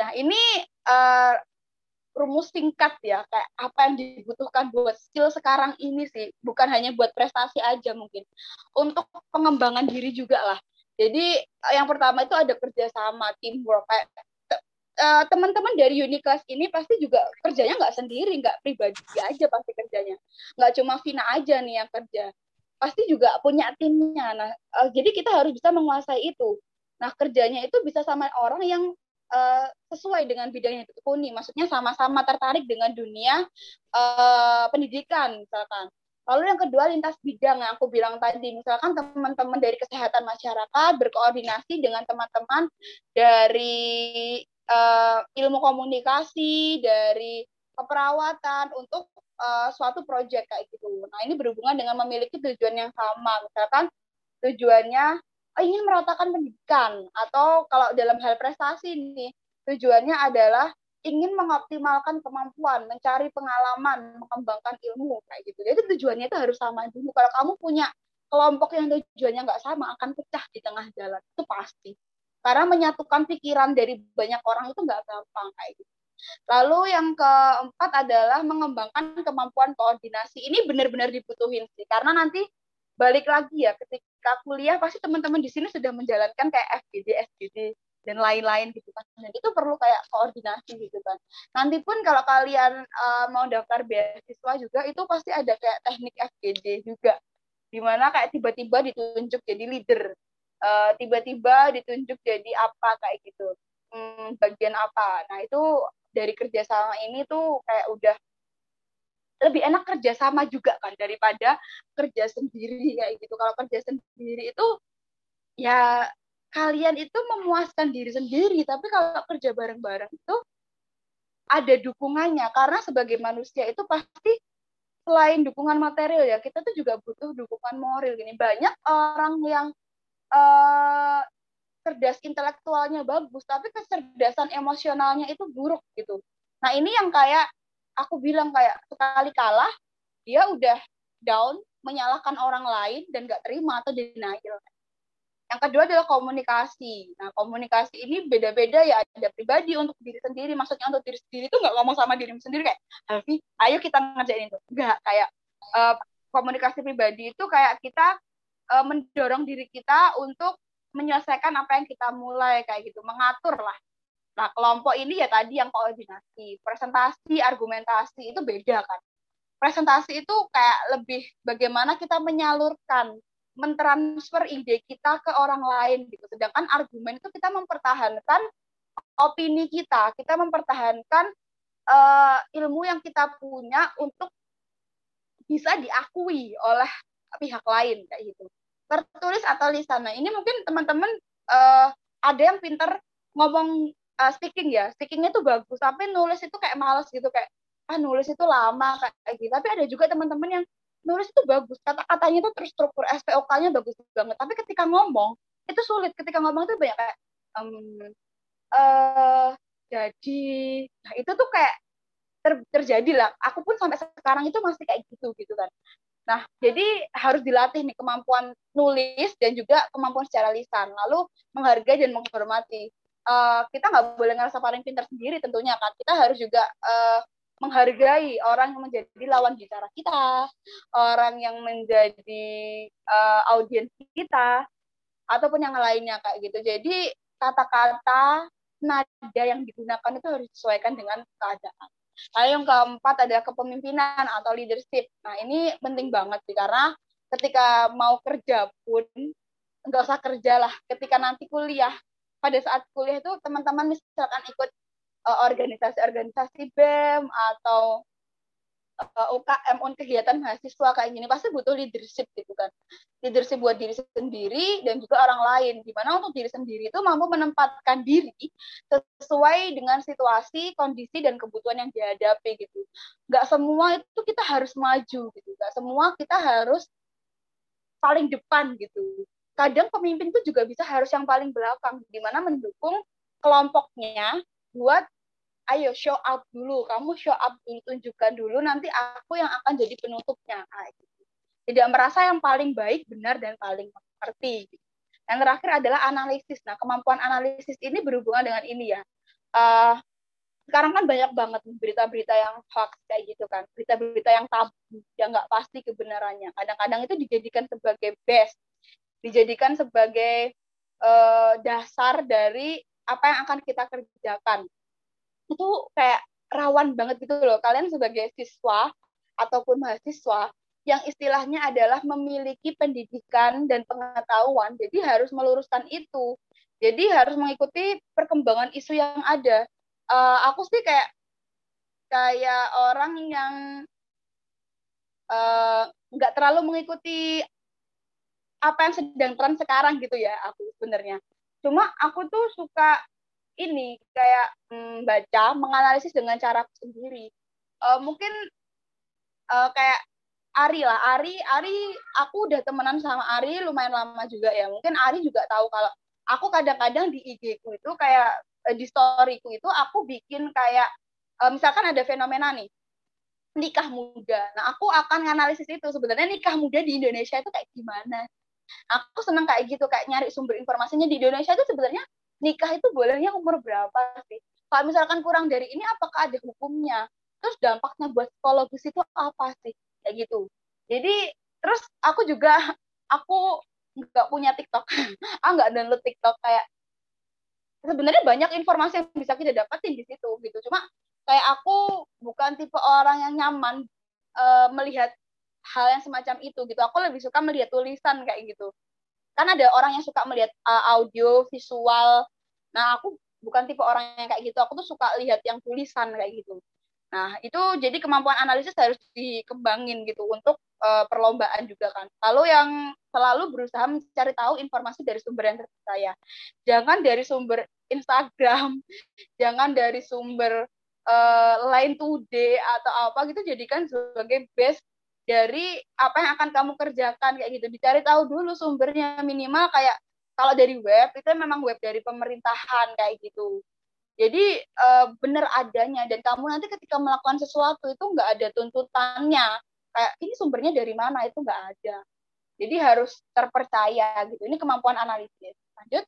Nah, ini uh, rumus singkat ya, kayak apa yang dibutuhkan buat skill sekarang ini sih, bukan hanya buat prestasi aja mungkin, untuk pengembangan diri juga lah. Jadi yang pertama itu ada kerjasama, teamwork. Kayak uh, teman-teman dari Uniclass ini pasti juga kerjanya nggak sendiri, nggak pribadi aja pasti kerjanya, nggak cuma Vina aja nih yang kerja, pasti juga punya timnya. Nah, jadi kita harus bisa menguasai itu. Nah, kerjanya itu bisa sama orang yang uh, sesuai dengan bidang yang ditekuni, maksudnya sama-sama tertarik dengan dunia uh, pendidikan misalkan. Lalu yang kedua lintas bidang yang aku bilang tadi, misalkan teman-teman dari kesehatan masyarakat berkoordinasi dengan teman-teman dari uh, ilmu komunikasi, dari keperawatan untuk uh, suatu proyek kayak gitu. Nah ini berhubungan dengan memiliki tujuan yang sama, misalkan tujuannya ingin meratakan pendidikan atau kalau dalam hal prestasi nih tujuannya adalah ingin mengoptimalkan kemampuan, mencari pengalaman, mengembangkan ilmu kayak gitu. Jadi tujuannya itu harus sama dulu. Kalau kamu punya kelompok yang tujuannya nggak sama, akan pecah di tengah jalan itu pasti. Karena menyatukan pikiran dari banyak orang itu nggak gampang kayak gitu. Lalu yang keempat adalah mengembangkan kemampuan koordinasi. Ini benar-benar dibutuhin sih, karena nanti balik lagi ya ketika kuliah pasti teman-teman di sini sudah menjalankan kayak FGD, SGD dan lain-lain gitu kan. Dan itu perlu kayak koordinasi gitu kan. Nanti pun kalau kalian uh, mau daftar beasiswa juga itu pasti ada kayak teknik FGD juga. Di mana kayak tiba-tiba ditunjuk jadi leader. Uh, tiba-tiba ditunjuk jadi apa kayak gitu. Hmm, bagian apa. Nah itu dari kerjasama ini tuh kayak udah lebih enak kerjasama juga kan daripada kerja sendiri kayak gitu. Kalau kerja sendiri itu ya kalian itu memuaskan diri sendiri. Tapi kalau kerja bareng-bareng itu ada dukungannya. Karena sebagai manusia itu pasti selain dukungan material ya kita tuh juga butuh dukungan moral. Gini banyak orang yang uh, cerdas intelektualnya bagus tapi kecerdasan emosionalnya itu buruk gitu. Nah ini yang kayak aku bilang kayak sekali kalah dia udah down menyalahkan orang lain dan gak terima atau denial yang kedua adalah komunikasi. Nah, komunikasi ini beda-beda ya. Ada pribadi untuk diri sendiri. Maksudnya untuk diri sendiri itu nggak ngomong sama diri sendiri kayak, Alfi, ayo kita ngerjain itu. Enggak, kayak uh, komunikasi pribadi itu kayak kita uh, mendorong diri kita untuk menyelesaikan apa yang kita mulai kayak gitu, mengatur lah. Nah, kelompok ini ya tadi yang koordinasi, presentasi, argumentasi itu beda kan. Presentasi itu kayak lebih bagaimana kita menyalurkan mentransfer ide kita ke orang lain gitu. Sedangkan argumen itu kita mempertahankan opini kita, kita mempertahankan uh, ilmu yang kita punya untuk bisa diakui oleh pihak lain kayak gitu. Tertulis atau lisan. Nah, ini mungkin teman-teman uh, ada yang pinter ngomong uh, speaking ya. Speakingnya tuh bagus, tapi nulis itu kayak males gitu kayak ah nulis itu lama kayak gitu. Tapi ada juga teman-teman yang nulis itu bagus kata-katanya itu terstruktur SPOK-nya bagus banget. Tapi ketika ngomong itu sulit. Ketika ngomong itu banyak kayak um, uh, jadi nah itu tuh kayak ter, terjadi lah. Aku pun sampai sekarang itu masih kayak gitu gitu kan. Nah jadi harus dilatih nih kemampuan nulis dan juga kemampuan secara lisan. Lalu menghargai dan menghormati uh, kita nggak boleh ngerasa paling pintar sendiri tentunya kan kita harus juga uh, menghargai orang yang menjadi lawan bicara kita, orang yang menjadi uh, audiens kita, ataupun yang lainnya kayak gitu. Jadi kata-kata nada yang digunakan itu harus disesuaikan dengan keadaan. Lalu yang keempat adalah kepemimpinan atau leadership. Nah ini penting banget sih karena ketika mau kerja pun nggak usah kerja lah. Ketika nanti kuliah, pada saat kuliah itu teman-teman misalkan ikut Eh, organisasi-organisasi BEM atau uh, eh, UKM on kegiatan mahasiswa kayak gini pasti butuh leadership gitu kan. Leadership buat diri sendiri dan juga orang lain. Gimana untuk diri sendiri itu mampu menempatkan diri sesuai dengan situasi kondisi dan kebutuhan yang dihadapi gitu. Nggak semua itu kita harus maju gitu. Nggak semua kita harus paling depan gitu kadang pemimpin itu juga bisa harus yang paling belakang di mana mendukung kelompoknya buat ayo show up dulu kamu show up dulu tunjukkan dulu nanti aku yang akan jadi penutupnya. Nah, gitu. tidak merasa yang paling baik benar dan paling mengerti. Yang terakhir adalah analisis. Nah kemampuan analisis ini berhubungan dengan ini ya. Uh, sekarang kan banyak banget berita-berita yang hoax kayak gitu kan. Berita-berita yang tabu yang nggak pasti kebenarannya. Kadang-kadang itu dijadikan sebagai best dijadikan sebagai uh, dasar dari apa yang akan kita kerjakan. Itu kayak rawan banget gitu loh. Kalian sebagai siswa ataupun mahasiswa yang istilahnya adalah memiliki pendidikan dan pengetahuan jadi harus meluruskan itu. Jadi harus mengikuti perkembangan isu yang ada. Uh, aku sih kayak kayak orang yang eh, nggak uh, terlalu mengikuti apa yang sedang tren sekarang gitu ya aku sebenarnya. Cuma aku tuh suka ini kayak hmm, baca menganalisis dengan cara sendiri. Uh, mungkin uh, kayak Ari lah. Ari Ari aku udah temenan sama Ari lumayan lama juga ya. Mungkin Ari juga tahu kalau aku kadang-kadang di IG ku itu kayak Eh, di storyku itu aku bikin kayak misalkan ada fenomena nih nikah muda. Nah, aku akan analisis itu. Sebenarnya nikah muda di Indonesia itu kayak gimana. Aku seneng kayak gitu, kayak nyari sumber informasinya di Indonesia itu sebenarnya nikah itu bolehnya umur berapa sih? Kalau misalkan kurang dari ini, apakah ada hukumnya? Terus dampaknya buat psikologis itu apa sih? Kayak gitu. Jadi, terus aku juga, aku nggak punya TikTok. ah nggak download TikTok kayak sebenarnya banyak informasi yang bisa kita dapatin di situ gitu cuma kayak aku bukan tipe orang yang nyaman uh, melihat hal yang semacam itu gitu. Aku lebih suka melihat tulisan kayak gitu. Kan ada orang yang suka melihat uh, audio visual. Nah aku bukan tipe orang yang kayak gitu. Aku tuh suka lihat yang tulisan kayak gitu. Nah itu jadi kemampuan analisis harus dikembangin gitu untuk uh, perlombaan juga kan. Lalu yang selalu berusaha mencari tahu informasi dari sumber yang terpercaya. Jangan dari sumber Instagram, jangan dari sumber uh, Line Today atau apa gitu jadikan sebagai base dari apa yang akan kamu kerjakan kayak gitu. Dicari tahu dulu sumbernya minimal kayak kalau dari web itu memang web dari pemerintahan kayak gitu. Jadi uh, benar adanya. Dan kamu nanti ketika melakukan sesuatu itu nggak ada tuntutannya. Kayak ini sumbernya dari mana? Itu nggak ada. Jadi harus terpercaya gitu. Ini kemampuan analisis. Lanjut